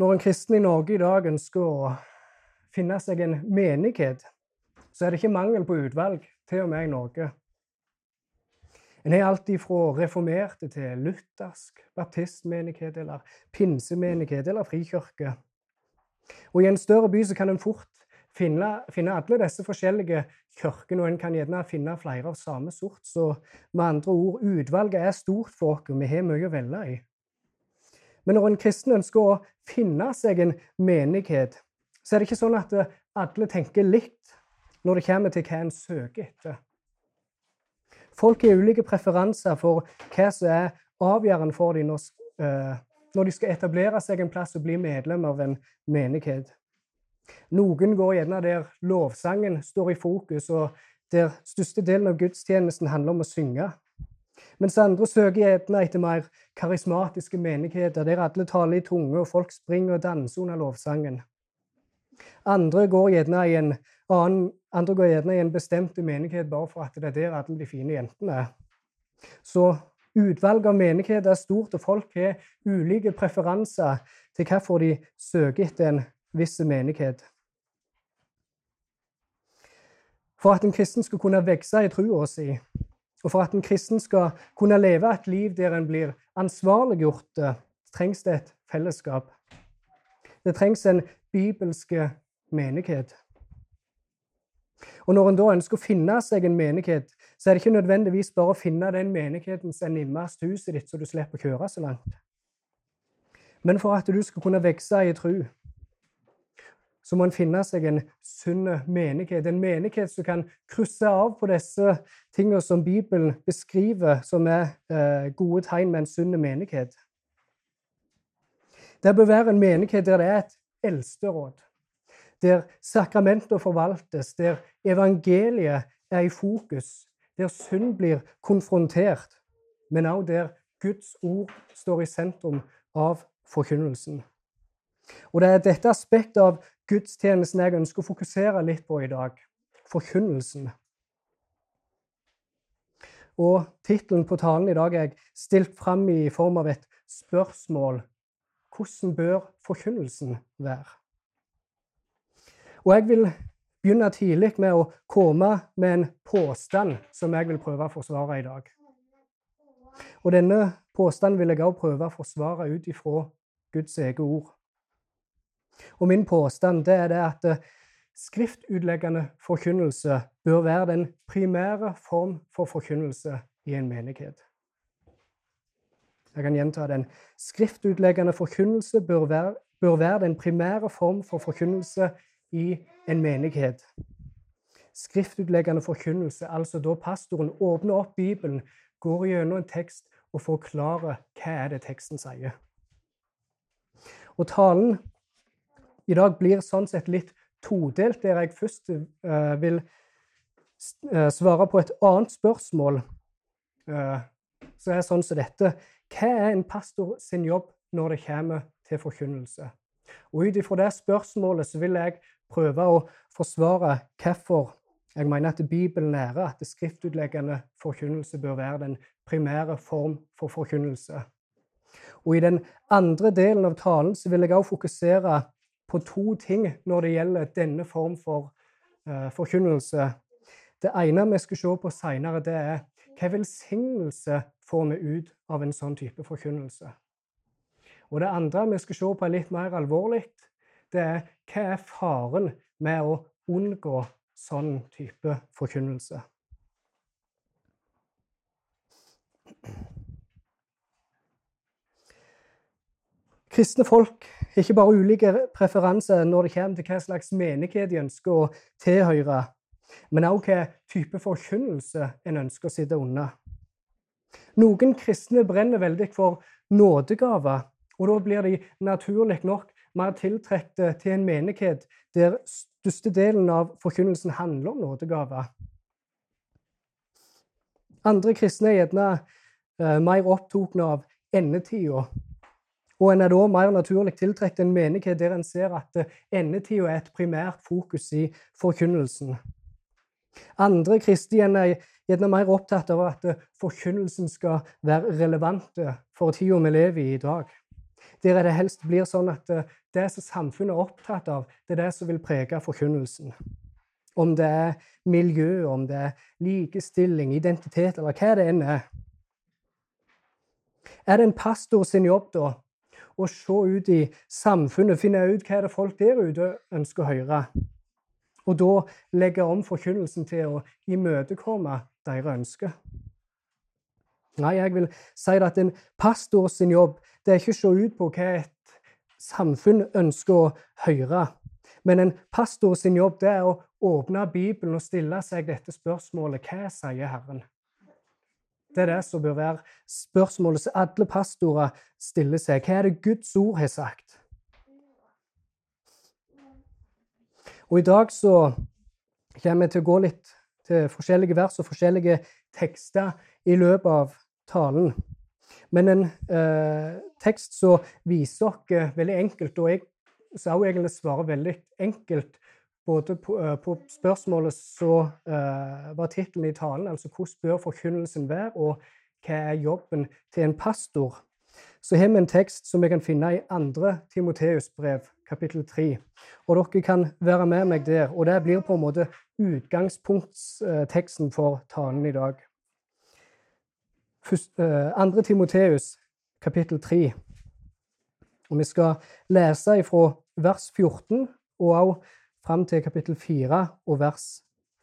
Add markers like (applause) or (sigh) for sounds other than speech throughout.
Når en kristen i Norge i dag ønsker å finne seg en menighet, så er det ikke mangel på utvalg, til og med i Norge. En har alt fra reformerte til luthersk, baptistmenighet eller pinsemenighet eller frikirke. Og I en større by så kan en fort finne, finne alle disse forskjellige kirkene, og en kan gjerne finne flere av samme sort. Så med andre ord, utvalget er stort for oss, vi har mye å velge i. Men når en kristen ønsker å finne seg en menighet, så er det ikke sånn at alle tenker likt når det kommer til hva en søker etter. Folk har ulike preferanser for hva som er avgjørende for dem når, uh, når de skal etablere seg en plass og bli medlem av en menighet. Noen går gjerne der lovsangen står i fokus, og der største delen av gudstjenesten handler om å synge. Mens andre søker gjerne etter mer karismatiske menigheter, der alle taler i tunge, og folk springer og danser under lovsangen. Andre går gjerne i en annen, andre går gjerne i en bestemt menighet bare for at det er der alle de fine jentene er. Så utvalget av menigheter er stort, og folk har ulike preferanser til hvorfor de søker etter en viss menighet. For at en kristen skal kunne vokse i trua si, og for at en kristen skal kunne leve et liv der en blir ansvarliggjort, trengs det et fellesskap. Det trengs en bibelske menighet. Og Når en da ønsker å finne seg en menighet, så er det ikke nødvendigvis bare å finne den menigheten som er nimmest huset ditt, så du slipper å kjøre så langt. Men for at du skal kunne vokse i tru, så må en finne seg en sunn menighet. En menighet som kan krysse av på disse tingene som Bibelen beskriver som er eh, gode tegn med en sunn menighet. Det bør være en menighet der det er et eldsteråd der sakramenter forvaltes, der evangeliet er i fokus, der synd blir konfrontert, men også der Guds ord står i sentrum av forkynnelsen. Og Det er dette aspektet av gudstjenesten jeg ønsker å fokusere litt på i dag forkynnelsen. Og Tittelen på talen i dag er stilt fram i form av et spørsmål. Hvordan bør forkynnelsen være? Og jeg vil begynne tidlig med å komme med en påstand som jeg vil prøve å forsvare i dag. Og denne påstanden vil jeg også prøve å forsvare ut ifra Guds eget ord. Og min påstand det er det at eh, skriftutleggende forkynnelse bør være den primære form for forkynnelse i en menighet. Jeg kan gjenta den. Skriftutleggende forkynnelse bør være, bør være den primære form for forkynnelse i en menighet. Skriftutleggende forkynnelse, altså da pastoren åpner opp Bibelen, går gjennom en tekst og forklarer hva er det teksten sier. Og Talen i dag blir sånn sett litt todelt, der jeg først uh, vil uh, svare på et annet spørsmål. Uh, så er sånn som dette Hva er en pastor sin jobb når det kommer til forkynnelse? Og Ut ifra det spørsmålet så vil jeg prøve å forsvare hvorfor jeg mener at Bibelen lærer at skriftutleggende forkynnelse bør være den primære form for forkynnelse. Og I den andre delen av talen så vil jeg også fokusere på to ting når det gjelder denne form for uh, forkynnelse. Det ene vi skal se på seinere, det er hva velsignelse får vi ut av en sånn type forkynnelse. Og det andre vi skal se på, er litt mer alvorlig det er hva er faren med å unngå sånn type forkynnelse? Kristne folk har ikke bare ulike preferanser når det kommer til hva slags menighet de ønsker å tilhøre, men også hva type forkynnelse en ønsker å sitte unna. Noen kristne brenner veldig for nådegaver, og da blir de naturlig nok mer tiltrekte til en menighet der størstedelen av forkynnelsen handler om nådegaver. Andre kristne er gjerne eh, mer opptatt av endetida. Og en er da mer naturlig tiltrukket en menighet der en ser at eh, endetida er et primært fokus i forkynnelsen. Andre kristne er gjerne mer opptatt av at eh, forkynnelsen skal være relevant for tida vi lever i i dag. Der det helst blir sånn at det som samfunnet er opptatt av, det er det som vil prege forkynnelsen. Om det er miljø, om det er likestilling, identitet, eller hva det enn er. Er det en pastor sin jobb da å se ut i samfunnet, finne ut hva det folk der ute ønsker å høre? Og da legge om forkynnelsen til å imøtekomme deres ønsker? Nei, jeg vil si at en pastor sin jobb det er ikke å se ut på hva et samfunn ønsker å høre. Men en pastor sin jobb det er å åpne Bibelen og stille seg dette spørsmålet Hva sier Herren? Det er det som bør være spørsmålet som alle pastorer stiller seg. Hva er det Guds ord har sagt? Og I dag så kommer vi til å gå litt til forskjellige vers og forskjellige tekster i løpet av talen. Men en eh, tekst som viser oss veldig enkelt, og jeg sa jo egentlig svarer veldig enkelt både på, uh, på spørsmålet så uh, var tittelen i talen altså 'Hvordan bør forkynnelsen være?' og 'Hva er jobben til en pastor?' Så har vi en tekst som vi kan finne i 2. Timoteus brev, kapittel 3. Og dere kan være med meg der. Og det blir på en måte utgangspunktsteksten for talen i dag. 2. Timoteus, kapittel 3. Og vi skal lese fra vers 14 og også fram til kapittel 4 og vers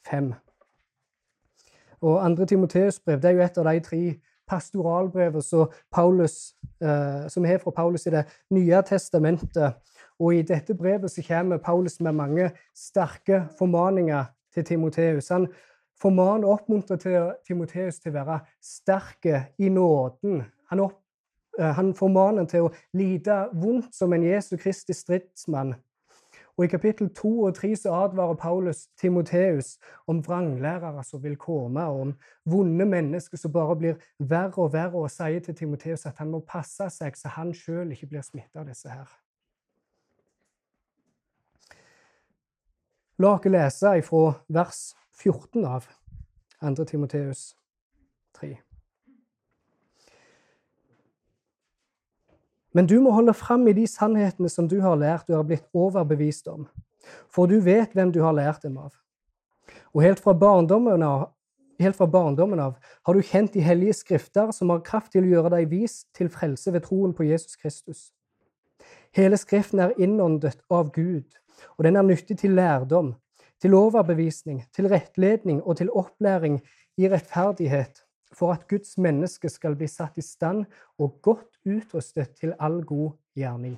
5. Og 2. Timoteus brev det er jo et av de tre pastoralbrevene som, eh, som er fra Paulus i Det nye testamentet. Og i dette brevet så kommer Paulus med mange sterke formaninger til Timoteus. Han formaner og oppmuntrer Timoteus til å være sterke i nåden. Han, opp, eh, han formaner til å lide vondt som en Jesu Kristi stridsmann. Og I kapittel 2 og 3 så advarer Paulus Timoteus om vranglærere som vil komme, og om vonde mennesker som bare blir verre og verre, og sier til Timoteus at han må passe seg så han sjøl ikke blir smitta av disse her. La oss lese fra vers 14 av 2. Timoteus 3. Men du må holde fram i de sannhetene som du har lært du har blitt overbevist om, for du vet hvem du har lært dem av. Og helt fra barndommen av, helt fra barndommen av har du kjent de hellige skrifter, som har kraft til å gjøre deg vis til frelse ved troen på Jesus Kristus. Hele Skriften er innåndet av Gud, og den er nyttig til lærdom, til overbevisning, til rettledning og til opplæring i rettferdighet for at Guds menneske skal bli satt i stand og godt utrustet til all god gjerning.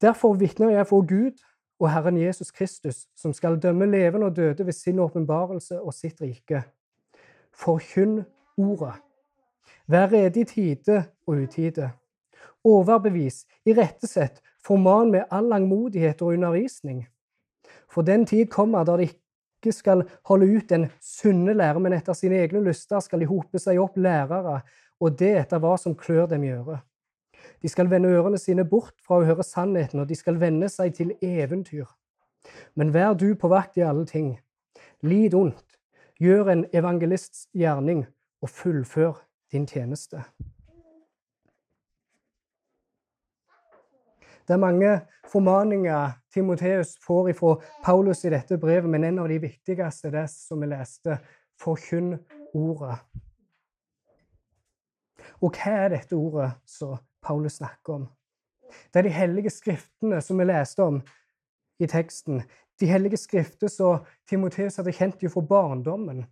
Derfor vitner jeg for Gud og Herren Jesus Kristus, som skal dømme levende og døde ved sin åpenbarelse og sitt rike. Forkynn ordet. Vær rede i tide og utide. Overbevis, irettesett, forman med all langmodighet og undervisning. For den tid kommer da det ikke skal holde ut den sunne lære, men etter sine egne lyster skal de hope seg opp lærere, og det etter hva som klør dem i øret. De skal vende ørene sine bort fra å høre sannheten, og de skal vende seg til eventyr. Men vær du på vakt i alle ting. Lid ondt, gjør en evangelists gjerning, og fullfør din tjeneste. Det er mange formaninger Timoteus får ifra Paulus i dette brevet, men en av de viktigste er det som vi leste forkynn ordet. Og hva er dette ordet som Paulus snakker om? Det er de hellige skriftene som vi leste om i teksten. De hellige skrifter som Timoteus hadde kjent jo fra barndommen.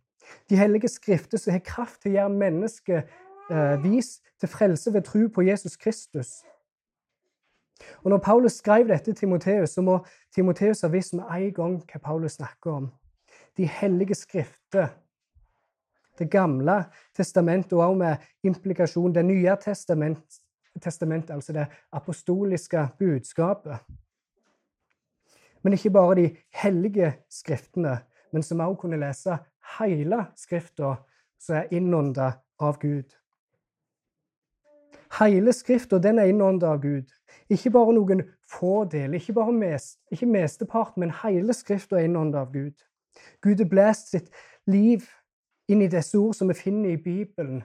De hellige skrifter som har kraft til å gjøre mennesket eh, vis til frelse ved tro på Jesus Kristus. Og Når Paulus skrev dette til Timoteus, så må Timoteus ha visst med en gang hva Paulus snakker om. De hellige skrifter. Det gamle testamentet, og også med implikasjon Det nye testamentet, testament, altså det apostoliske budskapet. Men ikke bare de hellige skriftene, men som også kunne lese hele Skrifta, som er innånda av Gud. Hele Skrifta er innånda av Gud. Ikke bare noen få deler, ikke bare mest, ikke mesteparten, men hele Skrifta er innånda av Gud. Gud har blæst sitt liv inn i disse ord som vi finner i Bibelen,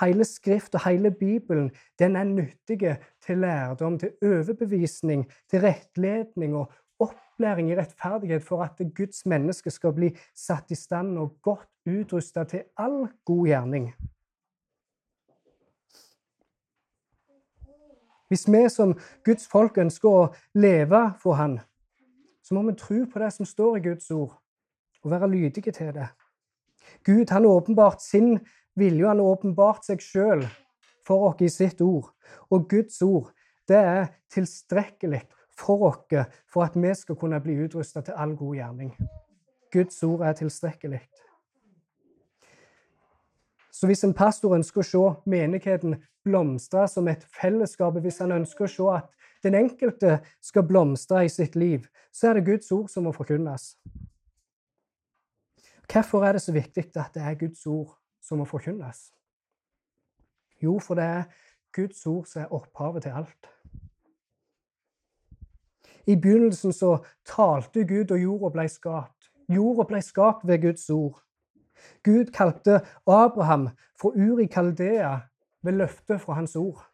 hele Skrift og hele Bibelen den er nyttige til lærdom, til overbevisning, til rettledning og opplæring i rettferdighet for at Guds menneske skal bli satt i stand og godt utrusta til all god gjerning. Hvis vi som Guds folk ønsker å leve for Han, så må vi tro på det som står i Guds ord, og være lydige til det. Gud han åpenbart sin vilje, han åpenbart seg sjøl for oss i sitt ord. Og Guds ord det er tilstrekkelig for oss for at vi skal kunne bli utrusta til all god gjerning. Guds ord er tilstrekkelig. Så hvis en pastor ønsker å se menigheten blomstre som et fellesskap, hvis han ønsker å se at den enkelte skal blomstre i sitt liv, så er det Guds ord som må forkynnes. Hvorfor er det så viktig at det er Guds ord som må forkynnes? Jo, for det er Guds ord som er opphavet til alt. I begynnelsen så talte Gud, og jorda ble skapt. Jorda ble skapt ved Guds ord. Gud kalte Abraham fra Uri Kaldea ved løftet fra hans ord.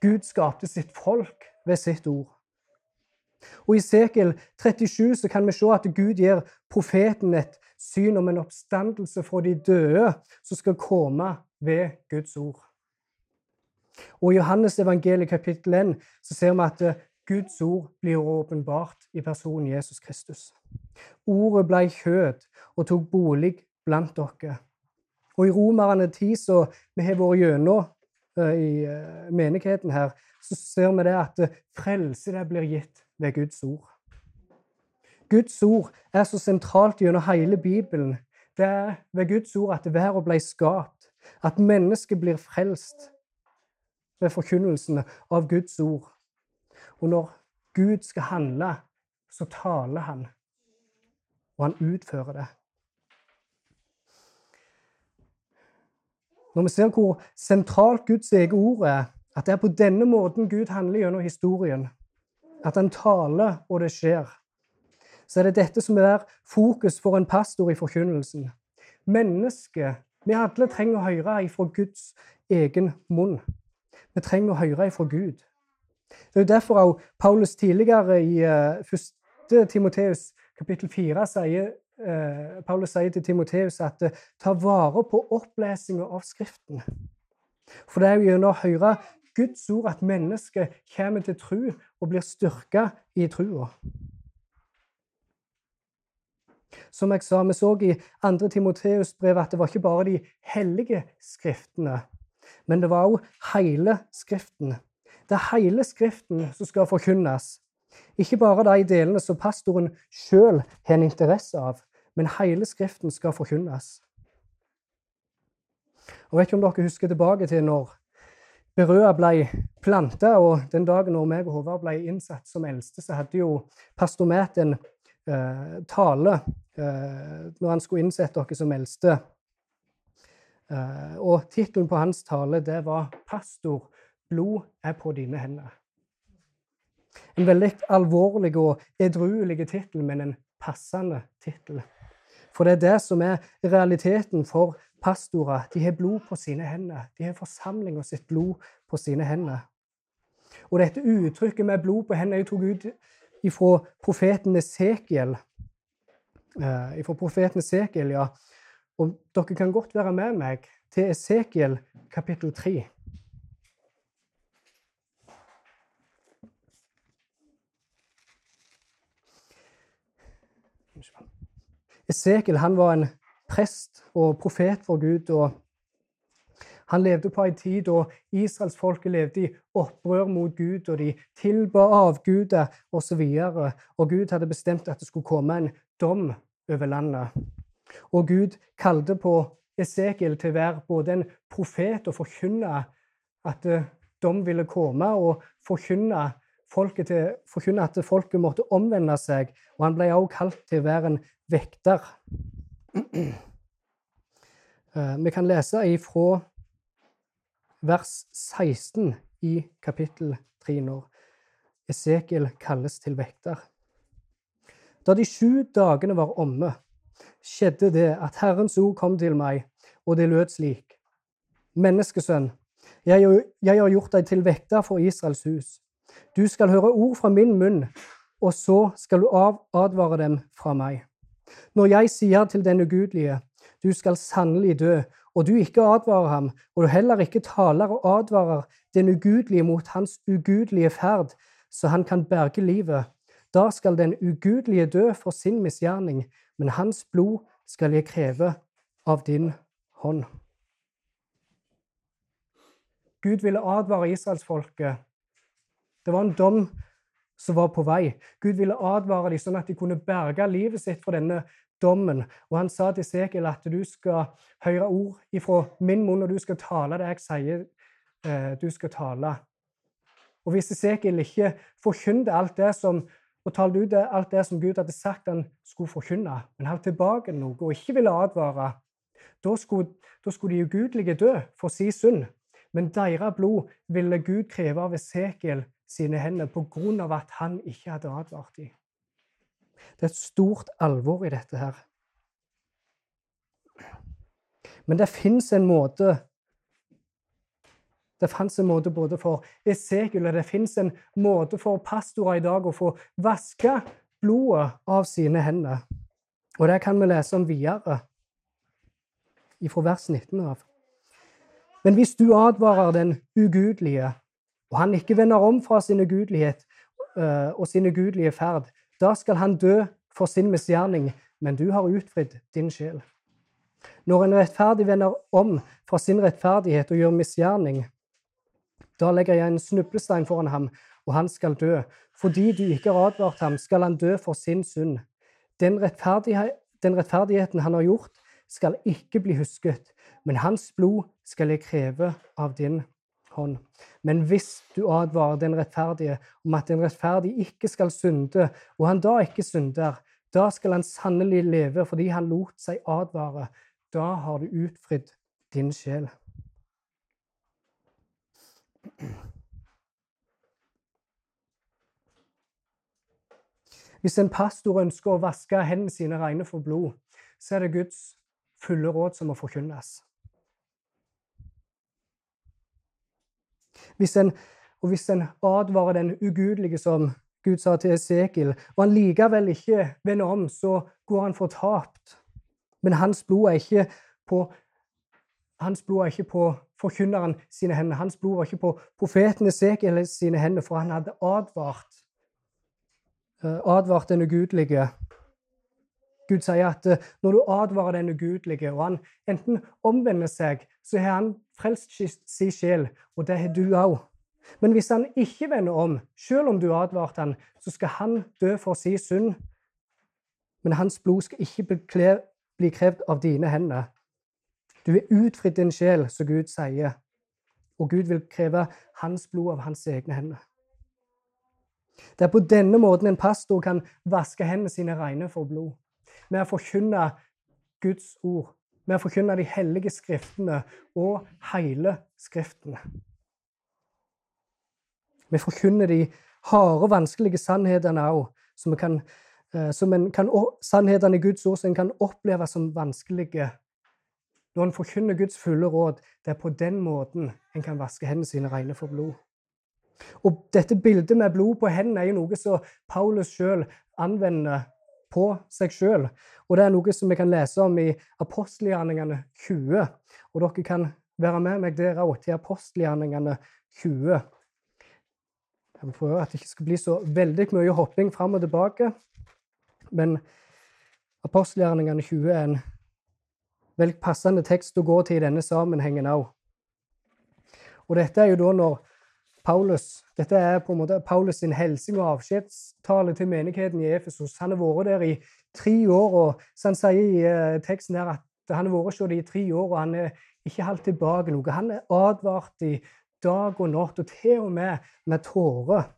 Gud skapte sitt folk ved sitt ord. Og I Sekel 37 så kan vi se at Gud gir profeten et syn om en oppstandelse fra de døde som skal komme ved Guds ord. Og I Johannes evangeliet kapittel 1 så ser vi at eh, Guds ord blir åpenbart i personen Jesus Kristus. Ordet ble kjød og tok bolig blant dere. Og i Romerne 10, så vi har vært gjennom uh, i uh, menigheten her, så ser vi det at frelse det blir gitt ved Guds ord. Guds ord er så sentralt gjennom hele Bibelen. Det er ved Guds ord at verden ble skapt, at mennesket blir frelst ved forkynnelsen av Guds ord. Og når Gud skal handle, så taler han, og han utfører det. Når vi ser hvor sentralt Guds eget ord er, at det er på denne måten Gud handler gjennom historien, at han taler, og det skjer, så er det dette som er fokus for en pastor i forkynnelsen. Mennesket Vi alle trenger å høre ifra Guds egen munn. Vi trenger å høre ifra Gud. Det er jo derfor også Paulus tidligere i 1. Eh, Timoteus kapittel 4 sier eh, Paulus sier til Timoteus at eh, ta vare på opplesinga av Skriften. For det er jo gjennom å høre Guds ord at mennesket kommer til tro og blir styrka i trua. Som jeg sa, Vi så i 2. Timoteus brev at det var ikke bare de hellige skriftene, men det var òg hele Skriften. Det er hele Skriften som skal forkynnes. Ikke bare de delene som pastoren sjøl har en interesse av, men hele Skriften skal forkynnes. Jeg vet ikke om dere husker tilbake til når Berøa ble planta, og den dagen når meg og Håvard ble innsatt som eldste, så hadde jo pastor Mæt en eh, tale når han skulle innsette dere som eldste. Uh, og tittelen på hans tale det var 'Pastor, blod er på dine hender'. En veldig alvorlig og edruelig tittel, men en passende tittel. For det er det som er realiteten for pastorer. De har blod på sine hender. De har forsamlinga sitt blod på sine hender. Og dette uttrykket med blod på hendene er tok ut ifra profeten Esekiel. Uh, fra profeten Esekiel, ja. Og dere kan godt være med meg til Esekiel kapittel 3. Esekiel han var en prest og profet for Gud. og Han levde på en tid da israelsfolket levde i opprør mot Gud, og de tilba avguder osv. Og, så og Gud hadde bestemt at det skulle komme en dom over landet. Og Gud kalte på Esekiel til å være både en profet og forkynne at eh, dom ville komme, og forkynne, til, forkynne at folket måtte omvende seg. Og han ble også kalt til å være en vekter. (clears throat) Eh, vi kan lese ifra vers 16 i kapittel 3 når Esekiel kalles til vekter. Da de sju dagene var omme, skjedde det at Herrens ord kom til meg, og det lød slik. menneskesønn, jeg, har gjort deg til vekter for Israels hus. Du skal høre ord fra min munn, og så skal du advare dem fra meg. Når jeg sier til den ugudelige, du skal sannelig dø, og du ikke advarer ham, og du heller ikke taler og advarer den ugudelige mot hans ugudelige ferd, så han kan berge livet, da skal den ugudelige dø for sin misgjerning, men hans blod skal jeg kreve av din hånd. Gud ville advare israelsfolket. Det var en dom som var på vei. Gud ville advare dem sånn at de kunne berge livet sitt fra denne dommen. Og han sa til Sekel at du skal høre ord ifra min munn, og du skal tale det jeg sier eh, du skal tale. Og hvis Esekiel ikke forkynte alt det som og talte ut alt det som Gud hadde sagt han skulle forkynne, men holdt tilbake noe og ikke ville advare, da skulle, da skulle de ugudelige dø for si synd. Men deres blod ville Gud kreve av Esekiel sine hender på grunn av at han ikke hadde advart dem. Det er et stort alvor i dette her. Men det fins en måte Det fantes en måte både for Esekiel og det fins en måte for pastorer i dag å få vaske blodet av sine hender. Og det kan vi lese om videre fra vers 19 av. Men hvis du advarer den ugudelige, og han ikke vender om fra sin ugudelighet uh, og sin ugudelige ferd, da skal han dø for sin misgjerning, men du har utfridd din sjel. Når en rettferdig vender om fra sin rettferdighet og gjør misgjerning, da legger jeg en snublestein foran ham, og han skal dø. Fordi du ikke har advart ham, skal han dø for sin synd. Den, den rettferdigheten han har gjort, skal ikke bli husket, men hans blod skal jeg kreve av din hånd. Men hvis du advarer den rettferdige om at den rettferdige ikke skal synde, og han da ikke synder, da skal han sannelig leve fordi han lot seg advare. Da har du utfridd din sjel. Hvis en pastor ønsker å vaske hendene sine rene for blod, så er det Guds fulle råd som må forkynnes. Hvis en, og hvis en advarer den ugudelige, som Gud sa til Esekiel, og han likevel ikke vender om, så går han fortapt. Men hans blod er ikke på hans blod var ikke på forkynneren sine hender. Hans blod var ikke på profeten Esekiel sine hender, for han hadde advart, eh, advart den ugudelige. Gud sier at eh, når du advarer den ugudelige, og han enten omvender seg, så har han frelst sin sjel, og det har du òg. Men hvis han ikke vender om, selv om du advarte han, så skal han dø for sin synd. Men hans blod skal ikke bli krevd av dine hender. Du er utfridd din sjel, som Gud sier, og Gud vil kreve hans blod av hans egne hender. Det er på denne måten en pastor kan vaske hendene sine rene for blod. Med å forkynne Guds ord med å forkynne de hellige skriftene og hele Skriftene. Vi forkynner de harde, vanskelige sannhetene òg, eh, sannhetene i Guds ord som en kan oppleve som vanskelige. Når en forkynner Guds fulle råd, det er på den måten en kan vaske hendene sine rene for blod. Og Dette bildet med blod på hendene er jo noe som Paulus sjøl anvender på seg sjøl. Og det er noe som vi kan lese om i apostelgjerningene 20. Og dere kan være med meg der òg, til apostelgjerningene 20. Jeg må prøve at det ikke skal bli så veldig mye hopping fram og tilbake. Men apostelgjerningene 20 er en veldig passende tekst å gå til i denne sammenhengen òg. Og dette er jo da når Paulus. Dette er på en måte Paulus sin helsing og avskjedstale til menigheten i Efesos. Han har vært der i tre år, og så han sier i uh, teksten her at han har vært hos dem i tre år, og han er ikke holdt tilbake noe. Han er advart i dag og natt, og til og med med tårer.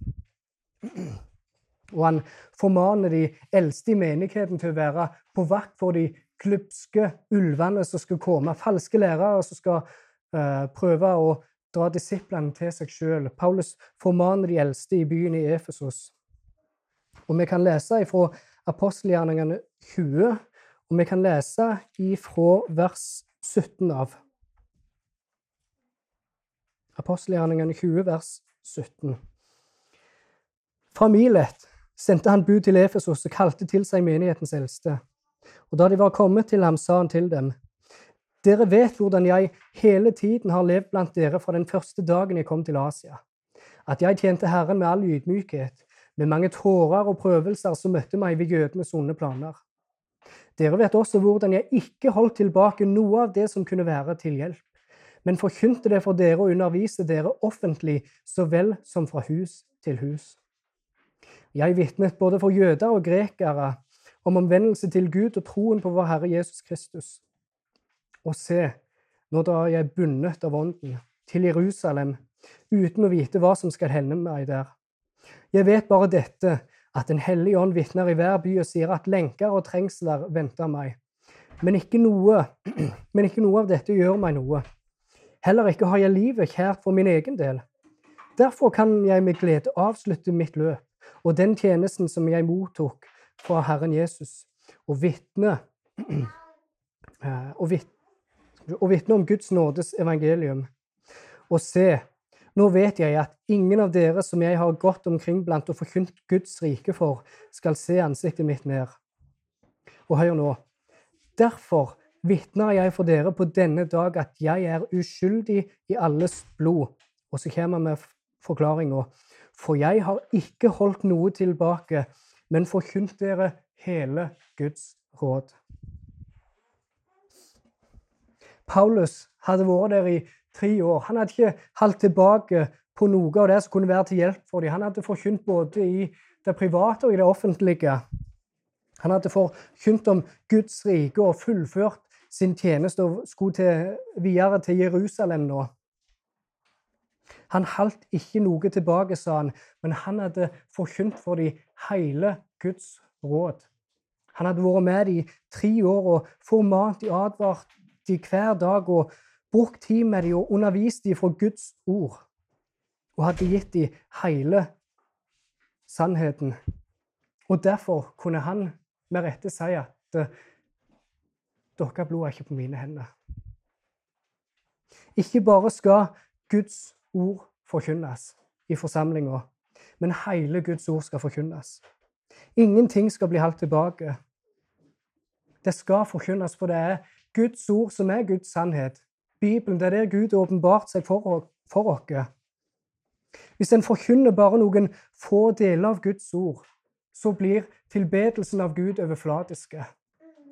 Og han formaner de eldste i menigheten til å være på vakt for de klupske ulvene som skal komme, falske lærere som skal uh, prøve å dra disiplene til seg sjøl. Paulus formaner de eldste i byen i Efesos. Og vi kan lese ifra apostelgjerningene 20, og vi kan lese ifra vers 17 av. Apostelgjerningene 20, vers 17. Fra Milet sendte han bud til Efesos og kalte til seg menighetens eldste. Og da de var kommet til ham, sa han til dem, Dere vet hvordan jeg hele tiden har levd blant dere fra den første dagen jeg kom til Asia. At jeg tjente Herren med all ydmykhet, med mange tårer og prøvelser som møtte meg ved jødenes onde planer. Dere vet også hvordan jeg ikke holdt tilbake noe av det som kunne være til hjelp, men forkynte det for dere og underviste dere offentlig så vel som fra hus til hus. Jeg vitnet både for jøder og grekere om omvendelse til Gud og troen på vår Herre Jesus Kristus. Og se, nå drar jeg bundet av Ånden til Jerusalem uten å vite hva som skal hende meg der. Jeg vet bare dette, at Den hellige ånd vitner i hver by og sier at lenker og trengsler venter meg. Men ikke, noe, (clears throat) men ikke noe av dette gjør meg noe. Heller ikke har jeg livet kjært for min egen del. Derfor kan jeg med glede avslutte mitt løp og den tjenesten som jeg mottok fra Herren Jesus, og vitne (clears throat) eh, og vitne om Guds nådes evangelium. Og se, nå vet jeg at ingen av dere som jeg har gått omkring blant og forkynt Guds rike for, skal se ansiktet mitt mer. Og hør nå. Derfor vitner jeg for dere på denne dag at jeg er uskyldig i alles blod. Og så kommer vi med forklaringa. For jeg har ikke holdt noe tilbake, men forkynt dere hele Guds råd. Paulus hadde vært der i tre år. Han hadde ikke holdt tilbake på noe av det som kunne være til hjelp for dem. Han hadde forkynt både i det private og i det offentlige. Han hadde forkynt om Guds rike og fullført sin tjeneste og skulle til, videre til Jerusalem nå. Han holdt ikke noe tilbake, sa han, men han hadde forkynt for dem hele Guds råd. Han hadde vært med dem tre år og formant de, advart de hver dag og brukt tid med dem og undervist dem fra Guds ord. Og hadde gitt dem hele sannheten. Og derfor kunne han med rette si at deres blod er ikke på mine hender. Ikke bare skal Guds ord forkynnes i forsamlinga, men hele Guds ord skal forkynnes. Ingenting skal bli holdt tilbake. Det skal forkynnes, for det er Guds ord som er Guds sannhet. Bibelen det er der Gud har åpenbart seg for, for oss. Hvis en forkynner bare noen få deler av Guds ord, så blir tilbedelsen av Gud overflatiske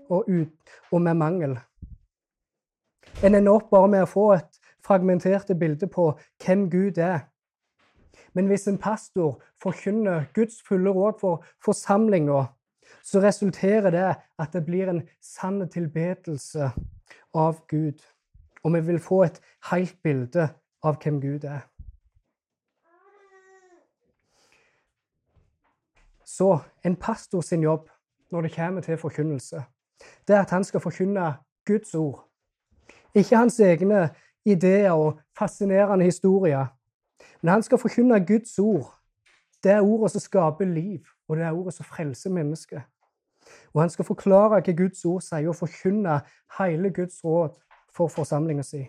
og, ut, og med mangel. En ender opp bare med å få et fragmenterte bildet på hvem Gud er. Men hvis en pastor forkynner Guds fulle råd for forsamlinga, så resulterer det at det blir en sann tilbedelse av Gud. Og vi vil få et helt bilde av hvem Gud er. Så en pastor sin jobb når det kommer til forkynnelse, det er at han skal forkynne Guds ord. Ikke hans egne ideer og fascinerende historier. Men han skal forkynne Guds ord. Det er ordet som skaper liv, og det er ordet som frelser mennesket. Og han skal forklare hva Guds ord sier, og forkynne hele Guds råd for forsamlinga si.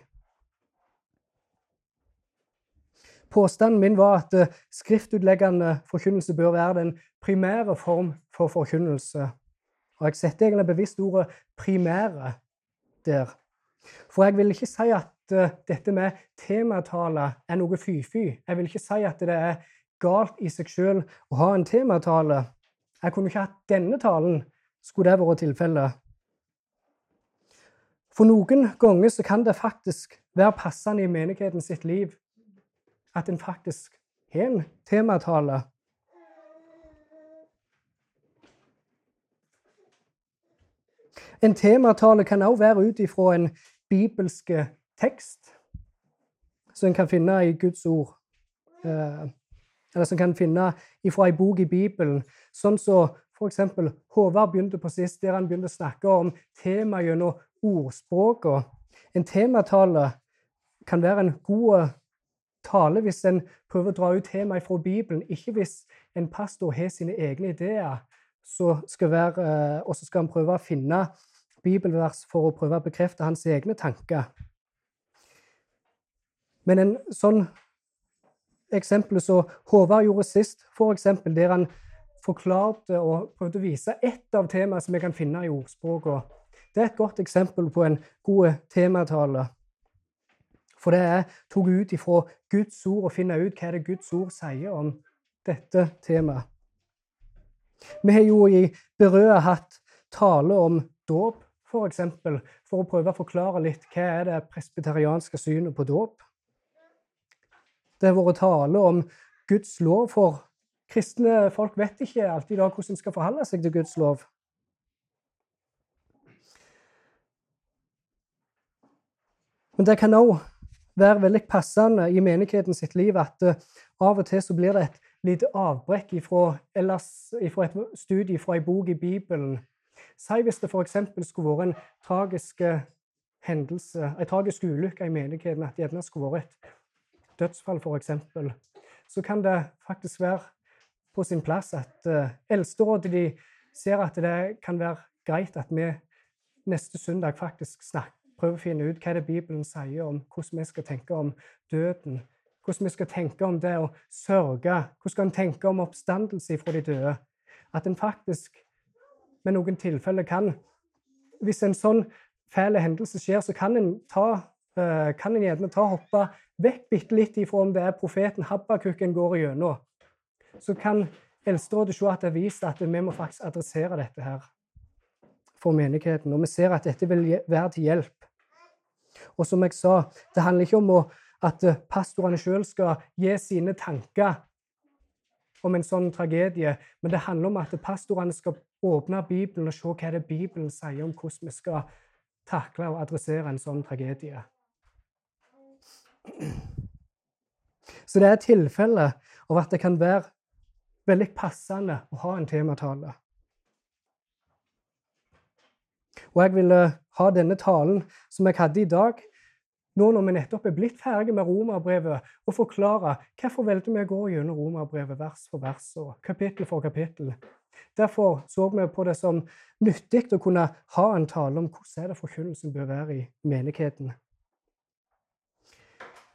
Påstanden min var at eh, skriftutleggende forkynnelse bør være den primære form for forkynnelse. Og jeg setter egentlig bevisst ordet 'primære' der. For jeg vil ikke si at uh, dette med tematale er noe fy-fy. Jeg vil ikke si at det er galt i seg sjøl å ha en tematale. Jeg kunne ikke hatt denne talen, skulle det vært tilfellet. For noen ganger så kan det faktisk være passende i menigheten sitt liv at en faktisk har en tematale. En tematale kan også være ut ifra en bibelske tekst som en kan finne i Guds ord. Eh, eller som en kan finne ifra ei bok i Bibelen. Sånn som så f.eks. Håvard begynte på sist, der han begynte å snakke om tema gjennom ordspråkene. En tematale kan være en god tale hvis en prøver å dra ut temaet fra Bibelen, ikke hvis en pastor har sine egne ideer, så skal være, eh, skal han prøve å finne bibelvers for å prøve å bekrefte hans egne tanker. Men en sånn eksempel som Håvard gjorde sist, for eksempel, der han forklarte og prøvde å vise ett av temaene som vi kan finne i ordspråkene. Det er et godt eksempel på en god tematale. For det er tatt ut ifra Guds ord å finne ut hva det Guds ord sier om dette temaet. Vi har jo i Berøa hatt tale om dåp, for, eksempel, for å prøve å forklare litt hva er det presbyterianske synet på dåp. Det har vært tale om Guds lov, for kristne folk vet ikke alltid da hvordan de skal forholde seg til Guds lov. Men det kan òg være veldig passende i menigheten sitt liv at uh, av og til så blir det et lite avbrekk ifra, ellers, ifra et studie fra ei bok i Bibelen. Si hvis det f.eks. skulle vært en tragisk eh, hendelse, en tragisk ulykke i menigheten, at det gjerne skulle vært et dødsfall, f.eks., så kan det faktisk være på sin plass at uh, Eldsterådet de ser at det kan være greit at vi neste søndag faktisk snakker, prøver å finne ut hva det Bibelen sier om hvordan vi skal tenke om døden. Hvordan vi skal tenke om det å sørge. Hvordan skal en tenke om oppstandelse fra de døde. At en faktisk med noen tilfeller kan Hvis en sånn fæl hendelse skjer, så kan en ta uh, kan en gjerne ta hoppe vekk bitte litt ifra om det er profeten Habbakukken går igjennom, så kan Eldsterådet se at det er vist at vi må faktisk adressere dette her for menigheten. Og vi ser at dette vil være til hjelp. Og som jeg sa, det handler ikke om at pastorene sjøl skal gi sine tanker om en sånn tragedie, men det handler om at pastorene skal åpne Bibelen og se hva det Bibelen sier om hvordan vi skal takle og adressere en sånn tragedie. Så det er tilfelle av at det kan være veldig passende å ha en tematale. Og jeg ville ha denne talen som jeg hadde i dag, nå når vi nettopp er blitt ferdige med romerbrevet, og forklare hvorfor valgte vi å gå gjennom romerbrevet vers for vers og kapittel for kapittel. Derfor så vi på det som nyttig å kunne ha en tale om hvordan er det forkynnelsen bør være i menigheten.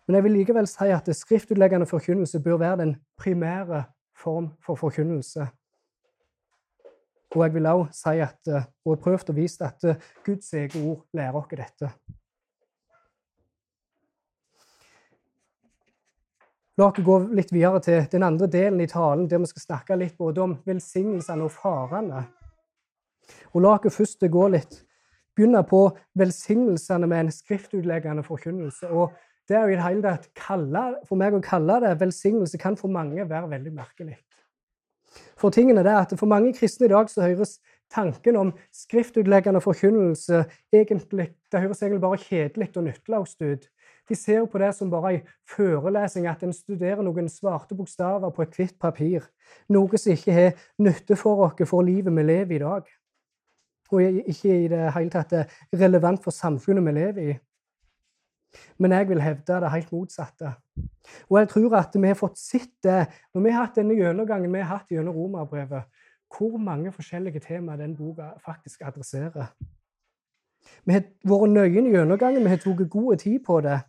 Men jeg vil likevel si at skriftutleggende forkynnelse bør være den primære form for forkynnelse. Og jeg vil også si at, eh, og prøvd å vise at eh, Guds eget ord lærer oss dette. La oss gå litt videre til den andre delen i talen, der vi skal snakke litt både om velsignelsene og farene. Og La oss først gå litt, begynne på velsignelsene med en skriftutleggende forkynnelse. og det er jo i det hele tatt For meg å kalle det velsignelse kan for mange være veldig merkelig. For tingene er at for mange kristne i dag så høres tanken om skriftutleggende forkynnelse egentlig, det høres egentlig bare kjedelig og nytteløst ut. De ser på det som bare en førelesing, at en studerer noen svarte bokstaver på et hvitt papir. Noe som ikke har nytte for oss for livet vi lever i dag. Og ikke i det hele tatt er relevant for samfunnet vi lever i. Men jeg vil hevde det helt motsatte. Og jeg tror at vi har fått sett det når vi har hatt denne gjennomgangen vi har hatt gjennom romerbrevet, hvor mange forskjellige temaer den boka faktisk adresserer. Vi har vært nøye i gjennomgangen, vi har tatt god tid på det.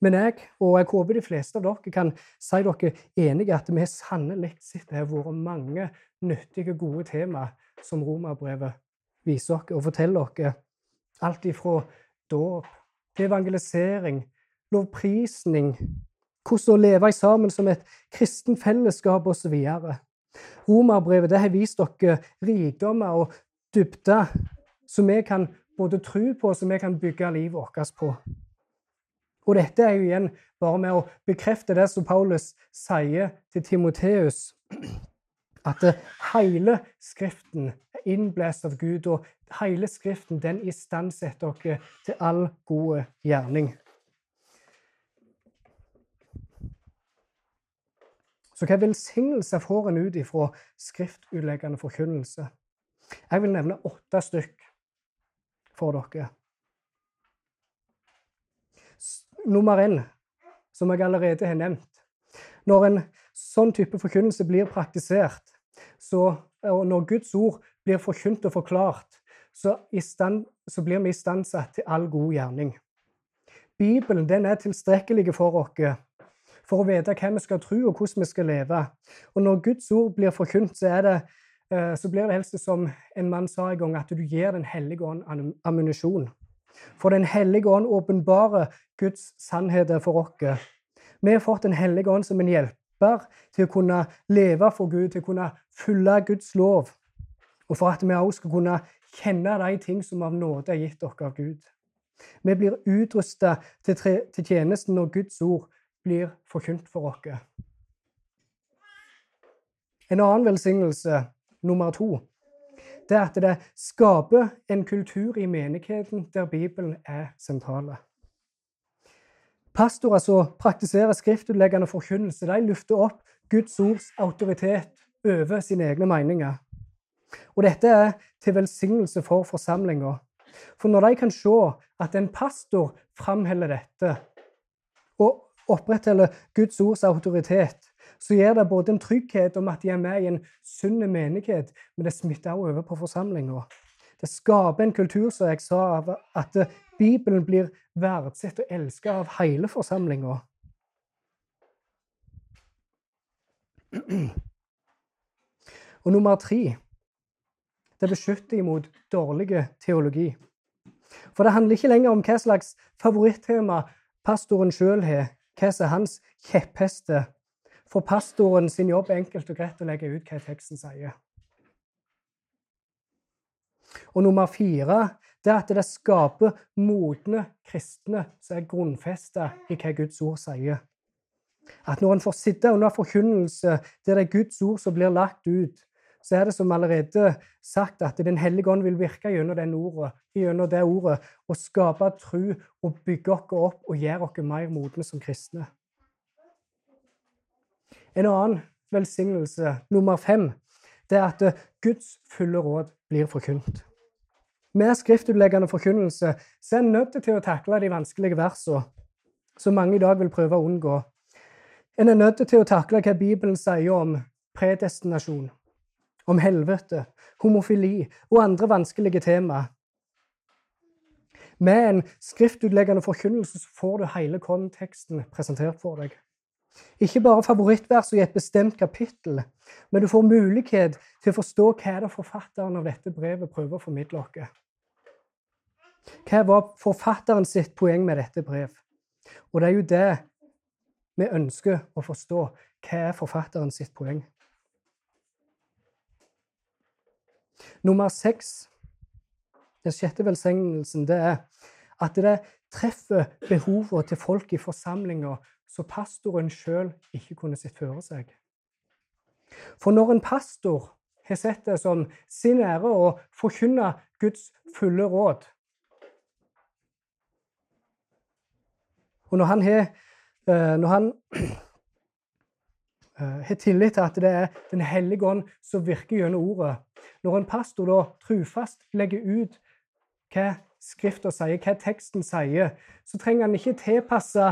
Men jeg, og jeg håper de fleste av dere kan si dere enige at vi sannelig sett har vært mange nyttige, gode temaer som romerbrevet viser dere og forteller dere. Alt ifra dåp, til evangelisering, lovprisning, hvordan å leve sammen som et kristen fellesskap osv. Romerbrevet har vist dere rikdommer og dybder som vi kan både tro på og som vi kan bygge livet vårt på. Og dette er jo igjen bare med å bekrefte det som Paulus sier til Timoteus, at hele Skriften er innblåst av Gud, og hele Skriften den istandsetter dere til all gode gjerning. Så hva velsignelse får en ut ifra skriftutleggende forkynnelse? Jeg vil nevne åtte stykk for dere. Nummer én, som jeg allerede har nevnt. Når en sånn type forkynnelse blir praktisert, så, og når Guds ord blir forkynt og forklart, så, stand, så blir vi istandsatt til all god gjerning. Bibelen den er tilstrekkelig for oss for å vite hva vi skal tro, og hvordan vi skal leve. Og når Guds ord blir forkynt, så, det, eh, så blir det helst som en mann sa en gang, at du gir Den hellige ånd ammunisjon. For Den hellige ånd åpenbarer Guds sannheter for oss. Vi har fått Den hellige ånd som en hjelper til å kunne leve for Gud, til å kunne følge Guds lov, og for at vi også skal kunne kjenne de ting som av nåde er gitt dere av Gud. Vi blir utrusta til, til tjenesten når Guds ord blir forkynt for oss. En annen velsignelse, nummer to, det er at det skaper en kultur i menigheten der Bibelen er sentrale. Pastorer som praktiserer skriftutleggende forkynnelse, de løfter opp Guds ords autoritet over sine egne meninger. Og dette er til velsignelse for forsamlinga. For når de kan se at en pastor framholder dette og opprettholder Guds ords autoritet, så gir det både en trygghet om at de er med i en sunn menighet, men det smitter også over på forsamlinga. Det skaper en kultur som jeg sa, av at Bibelen blir verdsatt og elsket av hele forsamlinga. Og nummer tre det beskytter imot dårlig teologi. For det handler ikke lenger om hva slags favorittema pastoren sjøl har, hva som er hans kjepphester. For pastoren sin jobb er enkelt og greit å legge ut hva teksten sier. Og nummer fire det er at det skaper modne kristne som er grunnfesta i hva Guds ord sier. At når en får sitte under forkynnelse der det er Guds ord som blir lagt ut, så er det som allerede sagt at Den hellige ånd vil virke gjennom, ordet, gjennom det ordet og skape tro og bygge oss opp og gjøre oss mer modne som kristne. En annen velsignelse, nummer fem, det er at Guds fulle råd blir forkynt. Med skriftutleggende forkynnelse så er en nødt til å takle de vanskelige versene, som mange i dag vil prøve å unngå. En er nødt til å takle hva Bibelen sier om predestinasjon, om helvete, homofili og andre vanskelige tema. Med en skriftutleggende forkynnelse får du hele konteksten presentert for deg. Ikke bare favorittverset i et bestemt kapittel, men du får mulighet til å forstå hva det forfatteren av dette brevet prøver å formidle oss. Hva var forfatteren sitt poeng med dette brev? Og det er jo det vi ønsker å forstå. Hva er forfatteren sitt poeng? Nummer seks, den sjette velsignelsen, det er at det treffer behovene til folk i forsamlinga så pastoren sjøl ikke kunne sett føre seg. For når en pastor har sett det som sin ære å forkynne Guds fulle råd Og når han har, eh, når han eh, har tillit til at det er Den hellige ånd som virker gjennom ordet, når en pastor da trufast legger ut hva Skrifta sier, hva teksten sier, så trenger han ikke tilpasse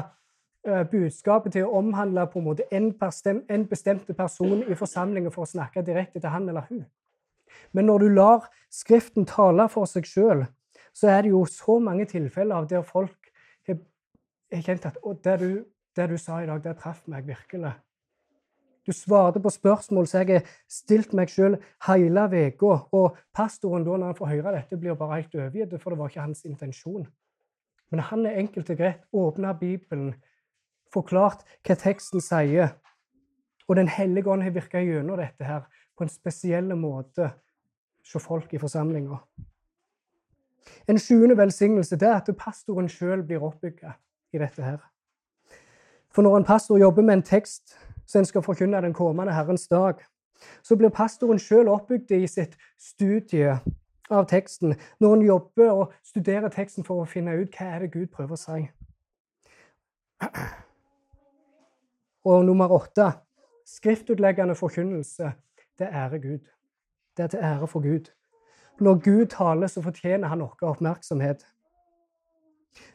budskapet til å omhandle på en måte en, en bestemt person i forsamlingen for å snakke direkte til han eller hun. Men når du lar Skriften tale for seg sjøl, så er det jo så mange tilfeller av der folk har kjent at det du, det du sa i dag, det traff meg virkelig. Du svarte på spørsmål som jeg har stilt meg sjøl hele uka. Og pastoren, da, når han får høre dette, blir bare helt overgitt, for det var ikke hans intensjon. Men han er enkelt og greit åpna Bibelen, forklart hva teksten sier. Og Den hellige ånd har virka gjennom dette her på en spesiell måte hos folk i forsamlinga. En sjuende velsignelse det er at pastoren sjøl blir oppbygga i dette her. For når en pastor jobber med en tekst så en skal forkynne den kommende Herrens dag, så blir pastoren sjøl oppbygd i sitt studie av teksten når han jobber og studerer teksten for å finne ut hva er det Gud prøver å si. Og nummer åtte skriftutleggende forkynnelse. Det ærer Gud. Det er til ære for Gud. Når Gud taler, så fortjener han vår oppmerksomhet.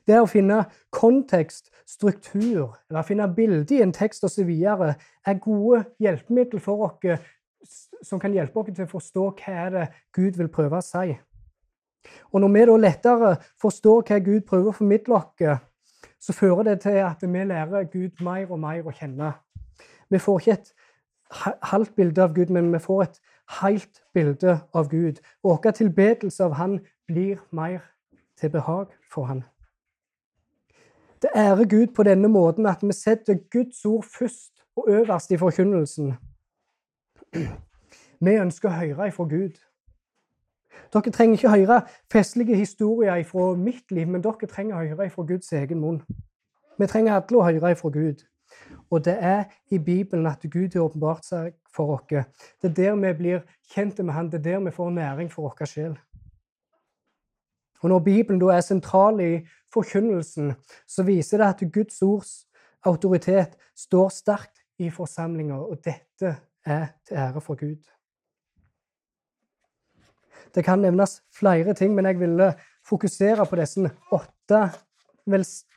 Det å finne kontekst, struktur, eller finne bilde i en tekst osv. er gode hjelpemidler for oss som kan hjelpe oss til å forstå hva det Gud vil prøve å si. Og når vi da lettere forstår hva Gud prøver å formidle oss, så fører det til at vi lærer Gud mer og mer å kjenne. Vi får ikke et halvt bilde av Gud, men vi får et helt bilde av Gud. Og vår tilbedelse av Han blir mer til behag for Han. Det ærer Gud på denne måten at vi setter Guds ord først og øverst i forkynnelsen. Vi ønsker å høre ifra Gud. Dere trenger ikke høre festlige historier fra mitt liv, men dere trenger å høre fra Guds egen munn. Vi trenger alle å høre fra Gud. Og det er i Bibelen at Gud har åpenbart seg for oss. Det er der vi blir kjent med Han, det er der vi får næring for vår sjel. Og Når Bibelen da er sentral i forkynnelsen, så viser det at Guds ords autoritet står sterkt i forsamlinger, og dette er til ære for Gud. Det kan nevnes flere ting, men jeg ville fokusere på disse åtte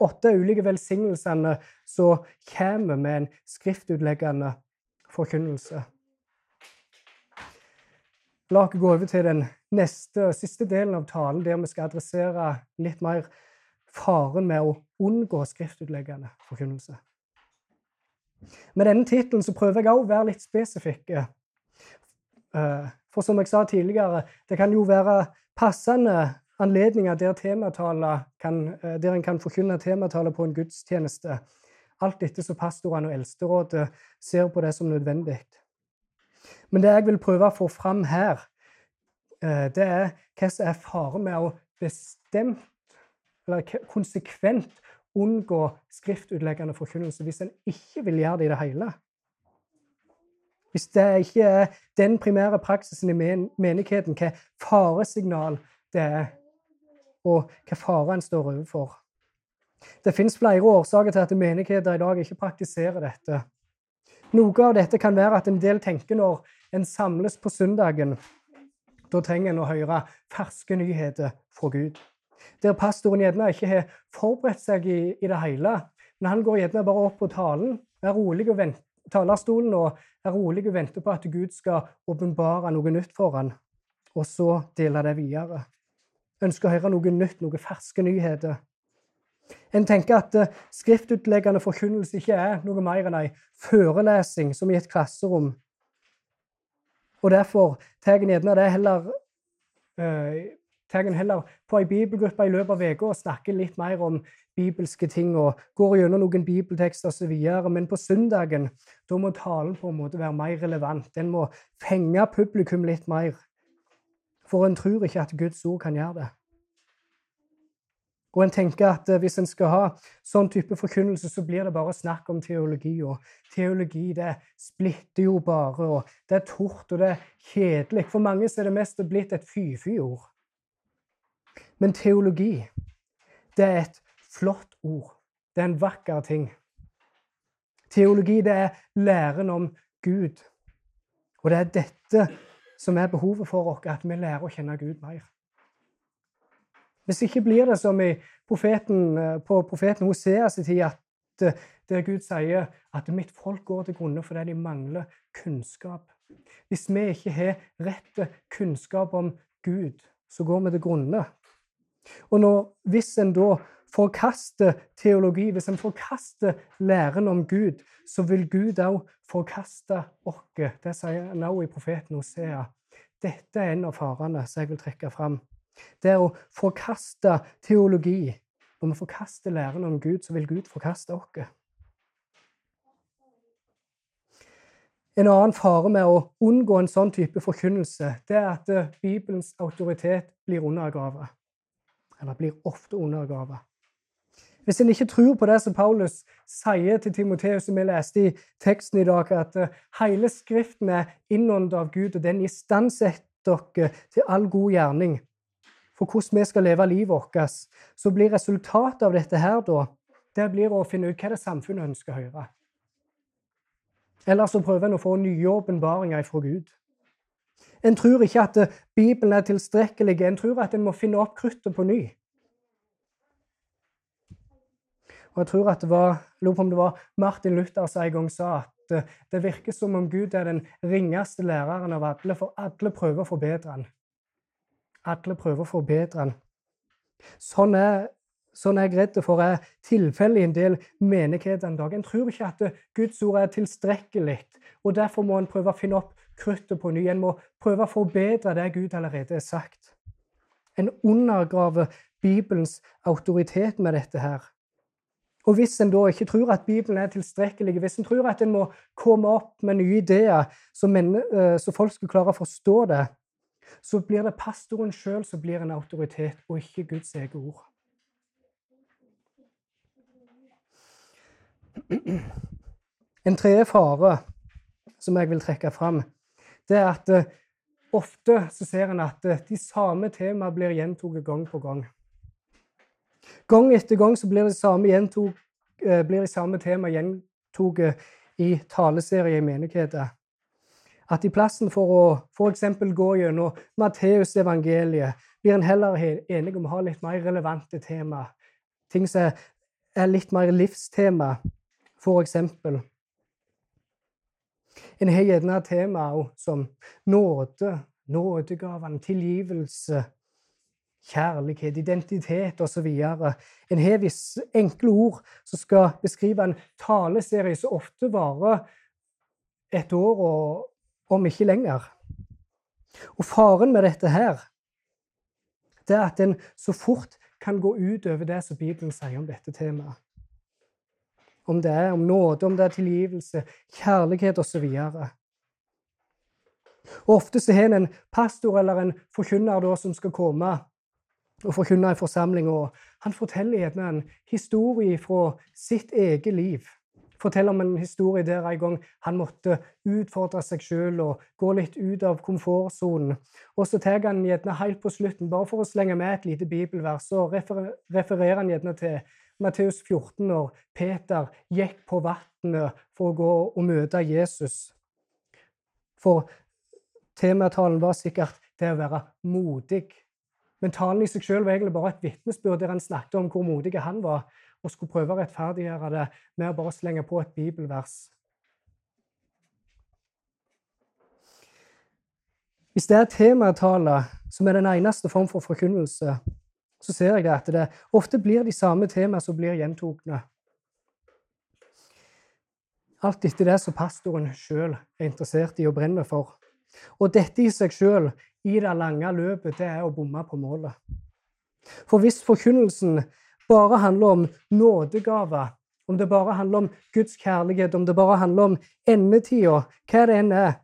åtte ulike velsignelsene som kommer med en skriftutleggende forkynnelse. La oss gå over til den neste og siste delen av talen, der vi skal adressere litt mer faren med å unngå skriftutleggende forkynnelse. Med denne tittelen prøver jeg òg å være litt spesifikk. Eh, for som jeg sa tidligere, det kan jo være passende anledninger der, kan, eh, der en kan forkynne temataler på en gudstjeneste. Alt dette som pastorene og eldsterådet ser på det som nødvendig. Men det jeg vil prøve å få fram her, eh, det er hva som er faren med å bestemt, eller konsekvent unngå skriftutleggende forkynnelse hvis en ikke vil gjøre det i det hele. Hvis det ikke er den primære praksisen i menigheten, hva faresignal det er og hva fare en står overfor. Det fins flere årsaker til at menigheter i dag ikke praktiserer dette. Noe av dette kan være at en del tenker når en samles på søndagen, da trenger en å høre ferske nyheter fra Gud. Der pastoren gjerne ikke har forberedt seg i, i det hele, men han går gjerne bare opp på talen, er rolig og venter, talerstolen og er rolig og venter på at Gud skal åpenbare noe nytt for han, og så dele det videre ønsker å høre noe nytt, noen ferske nyheter. En tenker at uh, skriftutleggende forkynnelse ikke er noe mer enn ei førelesing som i et klasserom. Og Derfor tar en gjerne det heller, uh, heller på ei bibelgruppe i løpet av uka og snakker litt mer om bibelske ting og går gjennom noen bibeltekster osv. Men på søndagen da må talen på en måte være mer relevant. Den må fenge publikum litt mer. For en tror ikke at Guds ord kan gjøre det. Og en tenker at eh, Hvis en skal ha sånn type forkynnelse, så blir det bare snakk om teologi. Og teologi det splitter jo bare, og det er tort og det er kjedelig. For mange er det mest blitt et fy-fy-ord. Men teologi, det er et flott ord. Det er en vakker ting. Teologi, det er læren om Gud. Og det er dette som er behovet for oss, at vi lærer å kjenne Gud mer. Hvis ikke blir det som profeten, eh, på profeten Hoseas tid, at eh, der Gud sier at 'mitt folk går til grunne fordi de mangler kunnskap'. Hvis vi ikke har rett kunnskap om Gud, så går vi til grunne. Og når, hvis en da forkaster teologi, hvis en forkaster læren om Gud, så vil Gud òg forkaste oss. Det sier han òg i profeten Hosea. Dette er en av farene som jeg vil trekke fram. Det er å forkaste teologi. Når vi forkaster læren om Gud, så vil Gud forkaste oss. En annen fare med å unngå en sånn type forkynnelse, det er at Bibelens autoritet blir undergravet. Eller blir ofte undergravet. Hvis en ikke tror på det som Paulus sier til Timoteus, som vi leste i teksten i dag, at eh, hele Skriften er innåndet av Gud, og den istandsetter dere til all god gjerning, for hvordan vi skal leve livet vårt, så blir resultatet av dette her da, det blir å finne ut hva det samfunnet ønsker å høre. Eller så prøver en å få nye åpenbaringer fra Gud. En tror ikke at Bibelen er tilstrekkelig. En tror at en må finne opp kruttet på ny. Og jeg tror at det var, lurer på om det var Martin Luther som en gang sa at det virker som om Gud er den ringeste læreren av alle, for alle prøver å forbedre han. Alle prøver å forbedre han. Sånn er sånn er jeg redd for er tilfellet i en del menigheter en dag. En tror ikke at Guds ord er tilstrekkelig, og derfor må en prøve å finne opp kruttet på ny. En må prøve å forbedre det Gud allerede har sagt. En undergraver Bibelens autoritet med dette her. Og hvis en da ikke tror at Bibelen er tilstrekkelig, hvis en tror at en må komme opp med nye ideer så, eh, folk skal klare å forstå det, så blir det pastoren sjøl som blir en autoritet, og ikke Guds eget ord. En tredje fare som jeg vil trekke fram, det er at uh, ofte så ser en at uh, de samme temaene blir gjentatt gang på gang. Gang etter gang så blir det samme, gjentog, uh, blir det samme tema gjentatt i taleserier i menigheter. At i plassen for å f.eks. gå gjennom Matteusevangeliet, blir en heller enig om å ha litt mer relevante tema. Ting som er litt mer livstema, f.eks. En har gjerne tema som nåde, nådegavene, tilgivelse, kjærlighet, identitet osv. En har visse enkle ord som skal beskrive en taleserie som ofte varer et år, og om ikke lenger. Og faren med dette her, det er at en så fort kan gå utover det som Bibelen sier om dette temaet. Om det er om nåde, om det er tilgivelse, kjærlighet osv. Ofte så har en en pastor eller en forkynner som skal komme og forkynne forsamling. og Han forteller gjerne en historie fra sitt eget liv forteller om en historie der en gang han måtte utfordre seg sjøl og gå litt ut av komfortsonen. Og så tar han gjerne helt på slutten, bare for å slenge med et lite bibelvers, så refererer han gjerne til Matteus 14, når Peter gikk på vannet for å gå og møte Jesus. For tematalen var sikkert det å være modig. Men talen i seg selv var egentlig bare et vitnesbyrd der han snakket om hvor modig han var og skulle prøve å rettferdiggjøre det med å bare slenge på et bibelvers. Hvis det er tematale som er den eneste form for forkynnelse, så ser jeg det at det ofte blir de samme temaene som blir gjentokne. Alt etter det som pastoren sjøl er interessert i og brenner for. Og dette i seg sjøl, i det lange løpet, det er å bomme på målet. For hvis forkynnelsen bare handler om nådegaver, om det bare handler om Guds kjærlighet, om det bare handler om endetida, hva det enn er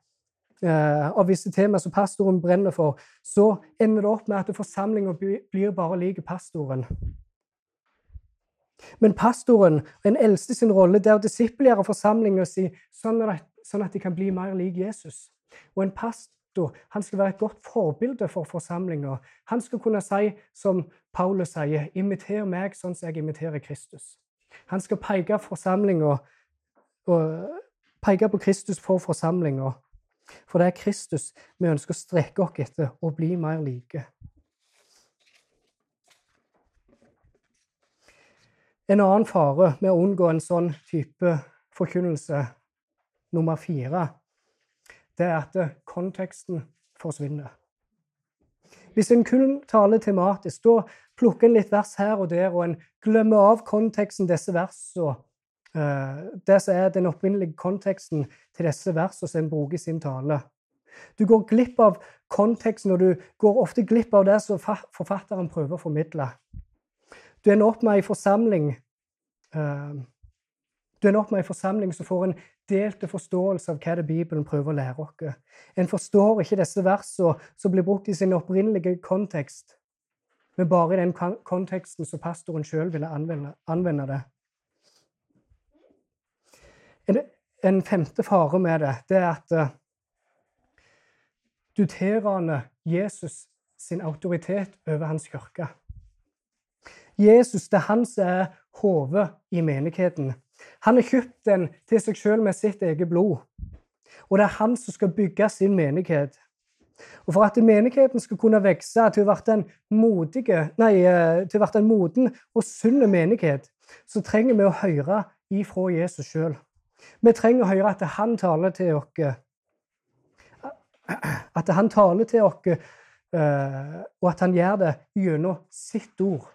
av visse temaer som pastoren brenner for, så ender det opp med at forsamlinga blir bare lik pastoren. Men pastoren, den eldste sin rolle, det er å disippelgjøre forsamlinga si sånn, sånn at de kan bli mer lik Jesus. Og en pastor han skal være et godt forbilde for forsamlinga. Han skal kunne si, som Paulus sier, 'Imiter meg sånn som jeg imiterer Kristus'. Han skal peke forsamlinga og peke på Kristus for forsamlinga. For det er Kristus vi ønsker å strekke oss etter og bli mer like. En annen fare med å unngå en sånn type forkynnelse, nummer fire, det er at konteksten forsvinner. Hvis en kun taler tematisk, da plukker en litt vers her og der, og en glemmer av konteksten disse versene. Uh, det som er den opprinnelige konteksten til disse versene som en bruker i sin tale. Du går glipp av konteksten, og du går ofte glipp av det som forfatteren prøver å formidle. Du ender opp med ei forsamling uh, Du ender opp med ei forsamling som får en delte forståelse av hva det Bibelen prøver å lære oss. En forstår ikke disse versene som blir brukt i sin opprinnelige kontekst, men bare i den konteksten som pastoren sjøl ville anvende, anvende, det. En, femte fare med det, det er at uh, du tilraner Jesus sin autoritet over hans kirke. Jesus det er han som er hodet i menigheten. Han har kjøpt den til seg sjøl med sitt eget blod. Og det er han som skal bygge sin menighet. Og For at menigheten skal kunne vokse til å bli eh, en moden og sunn menighet, så trenger vi å høre ifra Jesus sjøl. Vi trenger å høre at han taler til oss. At han taler til oss, eh, og at han gjør det gjennom sitt ord.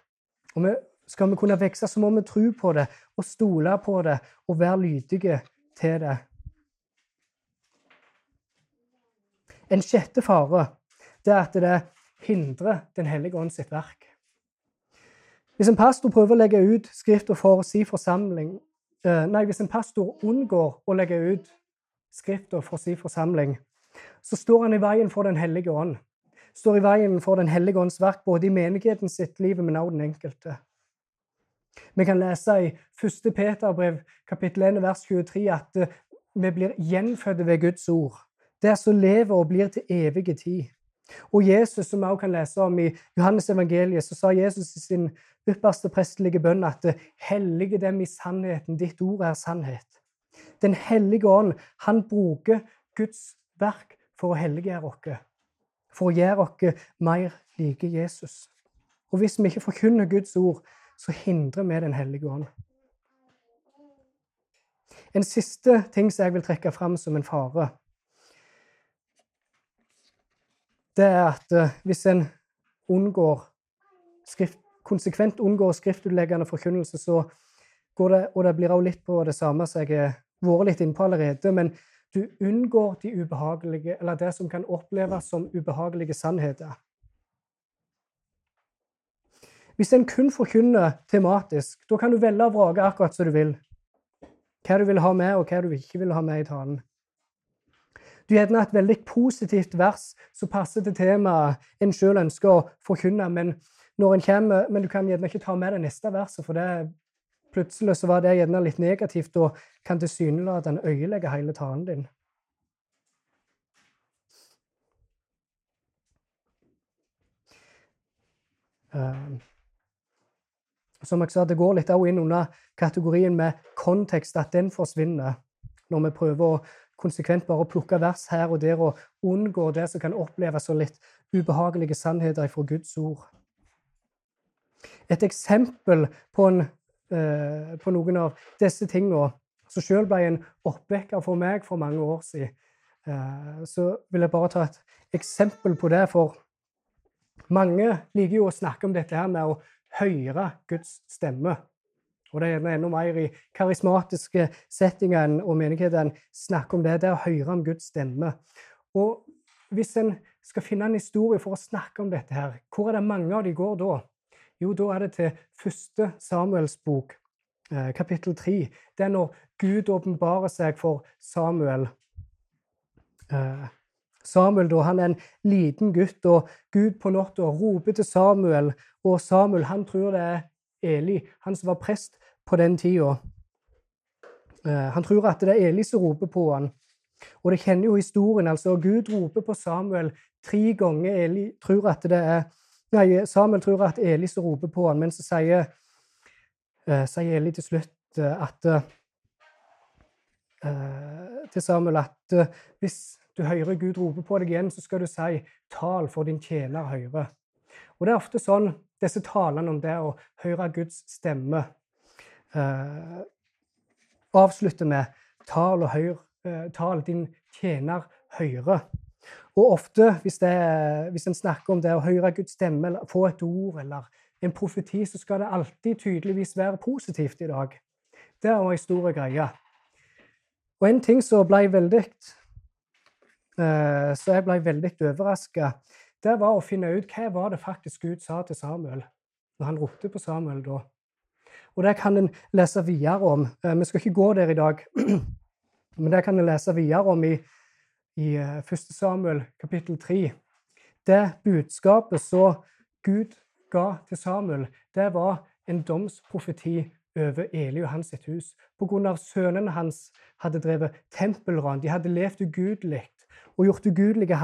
Og skal vi kunne vokse, så må vi tro på det og stole på det og være lydige til det. En sjette fare det er at det hindrer Den hellige ånd sitt verk. Hvis en pastor prøver å legge ut Skrifta for sin forsamling Nei, hvis en pastor unngår å legge ut Skrifta for sin forsamling, så står han i veien for Den hellige ånd. Står i veien for Den hellige ånds verk både i menigheten sitt liv, men også den enkelte. Vi kan lese i 1. Peterbrev kapittel 1 vers 23 at eh, vi blir gjenfødte ved Guds ord. Det som lever og blir til evige tid. Og Jesus, som vi også kan lese om i Johannes evangeliet, så sa Jesus i sin ypperste prestelige bønn at eh, 'hellige dem i sannheten, ditt ord er sannhet'. Den hellige ånd, han bruker Guds verk for å helliggjøre oss, for å gjøre oss mer like Jesus. Og hvis vi ikke forkynner Guds ord, så hindrer vi Den hellige ånd. En siste ting som jeg vil trekke fram som en fare, det er at eh, hvis en unngår skrift, konsekvent unngår skriftutleggende forkynnelse, så går det Og det blir også litt på det samme som jeg har vært litt innpå allerede. Men du unngår de ubehagelige, eller det som kan oppleves som ubehagelige sannheter. Hvis en kun forkynner tematisk, da kan du velge og vrake akkurat som du vil. Hva du vil ha med, og hva du ikke vil ha med i talen. Du har gjerne et veldig positivt vers som passer til temaet en sjøl ønsker å forkynne, men, når en kommer, men du kan gjerne ikke ta med det neste verset, for det, plutselig så var det gjerne litt negativt og kan tilsynelatende øyelegge hele talen din. Uh, som jeg sa, Det går litt inn under kategorien med kontekst, at den forsvinner når vi prøver å konsekvent bare plukke vers her og der og unngå det som kan oppleves som litt ubehagelige sannheter fra Guds ord. Et eksempel på, en, eh, på noen av disse tingene som selv ble en oppvekker for meg for mange år siden, eh, så vil jeg bare ta et eksempel på det. For mange liker jo å snakke om dette her med å høre Guds stemme. Og det er gjerne enda mer i karismatiske settinger og menigheter en snakker om det. Det er å høre om Guds stemme. Og hvis en skal finne en historie for å snakke om dette her, hvor er det mange av de går da? Jo, da er det til første Samuels bok, eh, kapittel tre. Det er når Gud åpenbarer seg for Samuel. Eh, Samuel da, han er en liten gutt, og Gud på natta roper til Samuel og Samuel han tror det er Eli, han som var prest på den tida. Uh, han tror at det er Eli som roper på han. Og det kjenner jo historien. altså Gud roper på Samuel tre ganger. Eli tror at det er Nei, Samuel tror at Eli så roper på han, men så sier, uh, sier Eli til slutt uh, at til Samuel at hvis du hører Gud rope på deg igjen, så skal du si 'tal, for din tjener hører'. Og Det er ofte sånn disse talene om det å høre Guds stemme eh, avslutter med 'tal og hør, eh, tal din tjener høre'. Og ofte, hvis, det, hvis en snakker om det å høre Guds stemme, eller få et ord eller en profeti, så skal det alltid tydeligvis være positivt i dag. Det er en stor greie. Og en ting som ble veldig eh, Så jeg ble veldig overraska det var å finne ut hva var det faktisk Gud sa til Samuel når han ropte på Samuel da. Og Det kan en lese videre om. Eh, vi skal ikke gå der i dag, (clears throat) men det kan en lese videre om i, i 1. Eh, Samuel kapittel 3. Det budskapet som Gud ga til Samuel, det var en domsprofeti over Eli og hans sitt hus. Pga. sønnene hans hadde drevet tempelran. De hadde levd ugudelig og gjort ugudelige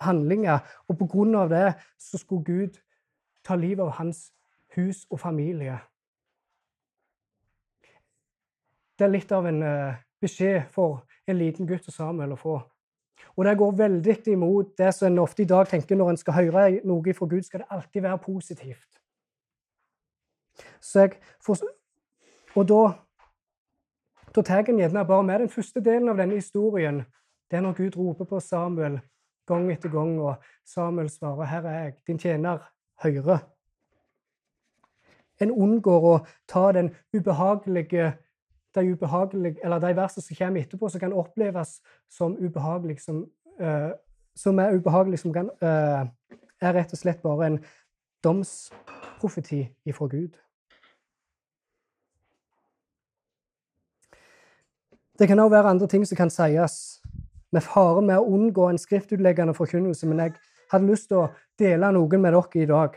handlinger. Og pga. det så skulle Gud ta livet av hans hus og familie. Det er litt av en uh, beskjed for en liten gutt og Samuel å få. Og det går veldig imot det som en ofte i dag tenker når en skal høre noe fra Gud, skal det alltid være positivt. Så jeg får, og da, da tar en gjerne bare med den første delen av denne historien det er når Gud roper på Samuel gang etter gang, og Samuel svarer, 'Her er jeg, din tjener, høyre'. En unngår å ta den ubehagelige de, de versene som kommer etterpå, som kan oppleves som ubehagelig, som, uh, som er ubehagelig, som kan, uh, er rett og slett bare en domsprofeti ifra Gud. Det kan òg være andre ting som kan sies, med fare med å unngå en skriftutleggende forkynnelse, men jeg hadde lyst til å dele noen med dere i dag.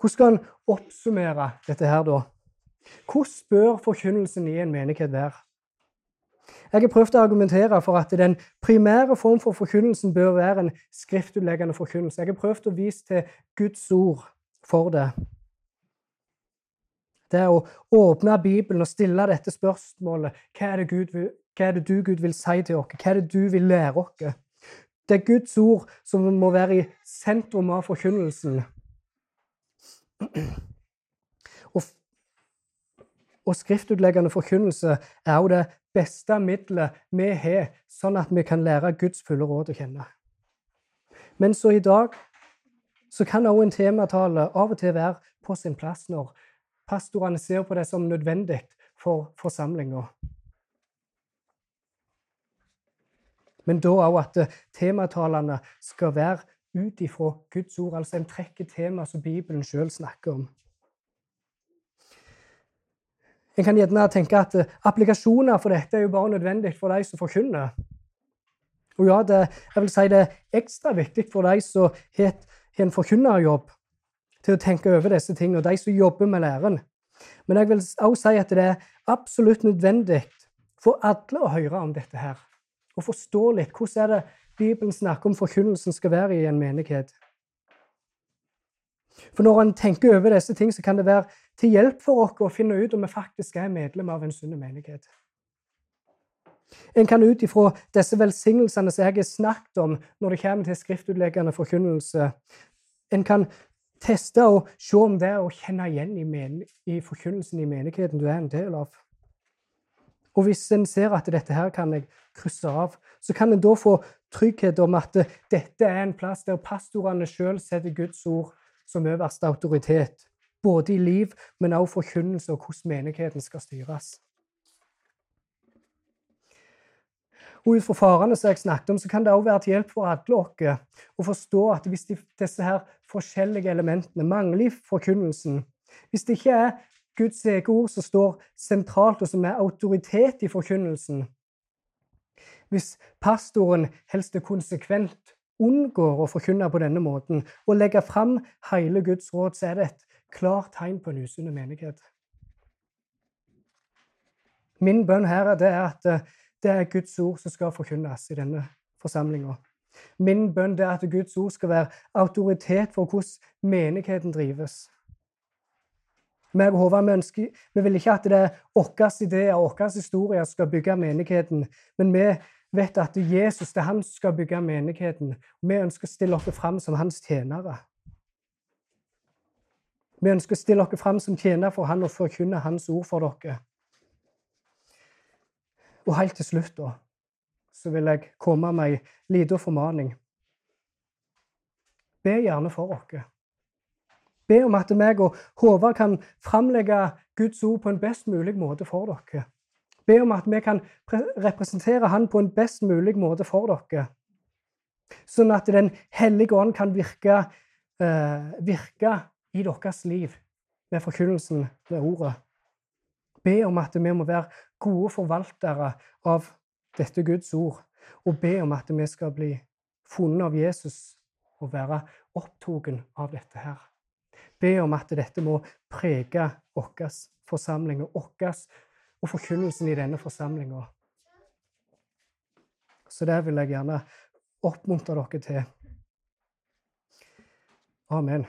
Hvordan skal en oppsummere dette her, da? Hvordan bør forkynnelsen i en menighet være? Jeg har prøvd å argumentere for at den primære form for forkynnelsen bør være en skriftutleggende forkynnelse. Jeg har prøvd å vise til Guds ord for det. Det er å åpne Bibelen og stille dette spørsmålet hva er, Gud, hva er det, du, Gud, vil si til oss? Hva er det du vil lære oss? Det er Guds ord som må være i sentrum av forkynnelsen. Og, skriftutleggende forkynnelse er jo det beste middelet vi har, sånn at vi kan lære Guds fulle råd å kjenne. Men så i dag så kan også en tematale av og til være på sin plass når pastorene ser på det som nødvendig for forsamlinga. Men da òg at eh, tematalene skal være ut ifra Guds ord. Altså en trekker tema som Bibelen sjøl snakker om. En kan gjerne tenke at eh, applikasjoner for dette er jo bare nødvendig for de som forkynner. Og ja, det, jeg vil si det er ekstra viktig for de som har en forkynnerjobb, til å tenke over disse tingene, og de som jobber med læren. Men jeg vil også si at det er absolutt nødvendig for alle å høre om dette her. Og forstå litt hvordan er det Bibelen snakker om forkynnelsen skal være i en menighet. For når en tenker over disse ting, så kan det være til hjelp for oss å finne ut om vi faktisk er medlem av en sunn menighet. En kan ut ifra disse velsignelsene som jeg har snakket om når det kommer til skriftutleggende forkynnelse, en kan teste og se om det er å kjenne igjen i, i forkynnelsen i menigheten du er en del av. Og hvis en ser at dette her kan jeg krysse av, så kan en da få trygghet om at dette er en plass der pastorene sjøl setter Guds ord som øverste autoritet. Både i liv, men også forkynnelse og hvordan menigheten skal styres. Og Ut fra farene som jeg snakket om, så kan det også være til hjelp for alle oss å forstå at hvis de, disse her forskjellige elementene mangler i forkynnelsen, hvis det ikke er Guds eget ord som står sentralt, og som er autoritet i forkynnelsen, hvis pastoren helst konsekvent unngår å forkynne på denne måten og legge fram hele Guds råd, så er det et klart tegn på en usunn menighet. Min bønn her er at eh, det er Guds ord som skal forkynnes i denne forsamlinga. Min bønn er at Guds ord skal være autoritet for hvordan menigheten drives. Vi, Håvard, vi, ønsker, vi vil ikke at det er våre ideer og våre historier skal bygge menigheten, men vi vet at Jesus det er han som skal bygge menigheten. Vi ønsker å stille oss fram som hans tjenere. Vi ønsker å stille dere fram som tjenere for han og forkynne hans ord for dere. Og helt til slutt da, så vil jeg komme med ei lita formaning. Be gjerne for oss. Be om at meg og Håvard kan framlegge Guds ord på en best mulig måte for dere. Be om at vi kan representere Han på en best mulig måte for dere. Sånn at Den hellige ånd kan virke, uh, virke i deres liv med forkynnelsen ved ordet. Be om at vi må være gode forvaltere av dette Guds ord, og be om at vi skal bli funnet av Jesus og være opptatt av dette her. Be om at dette må prege vår forsamling og vår og forkynnelsen i denne forsamlinga. Så det vil jeg gjerne oppmuntre dere til. Amen.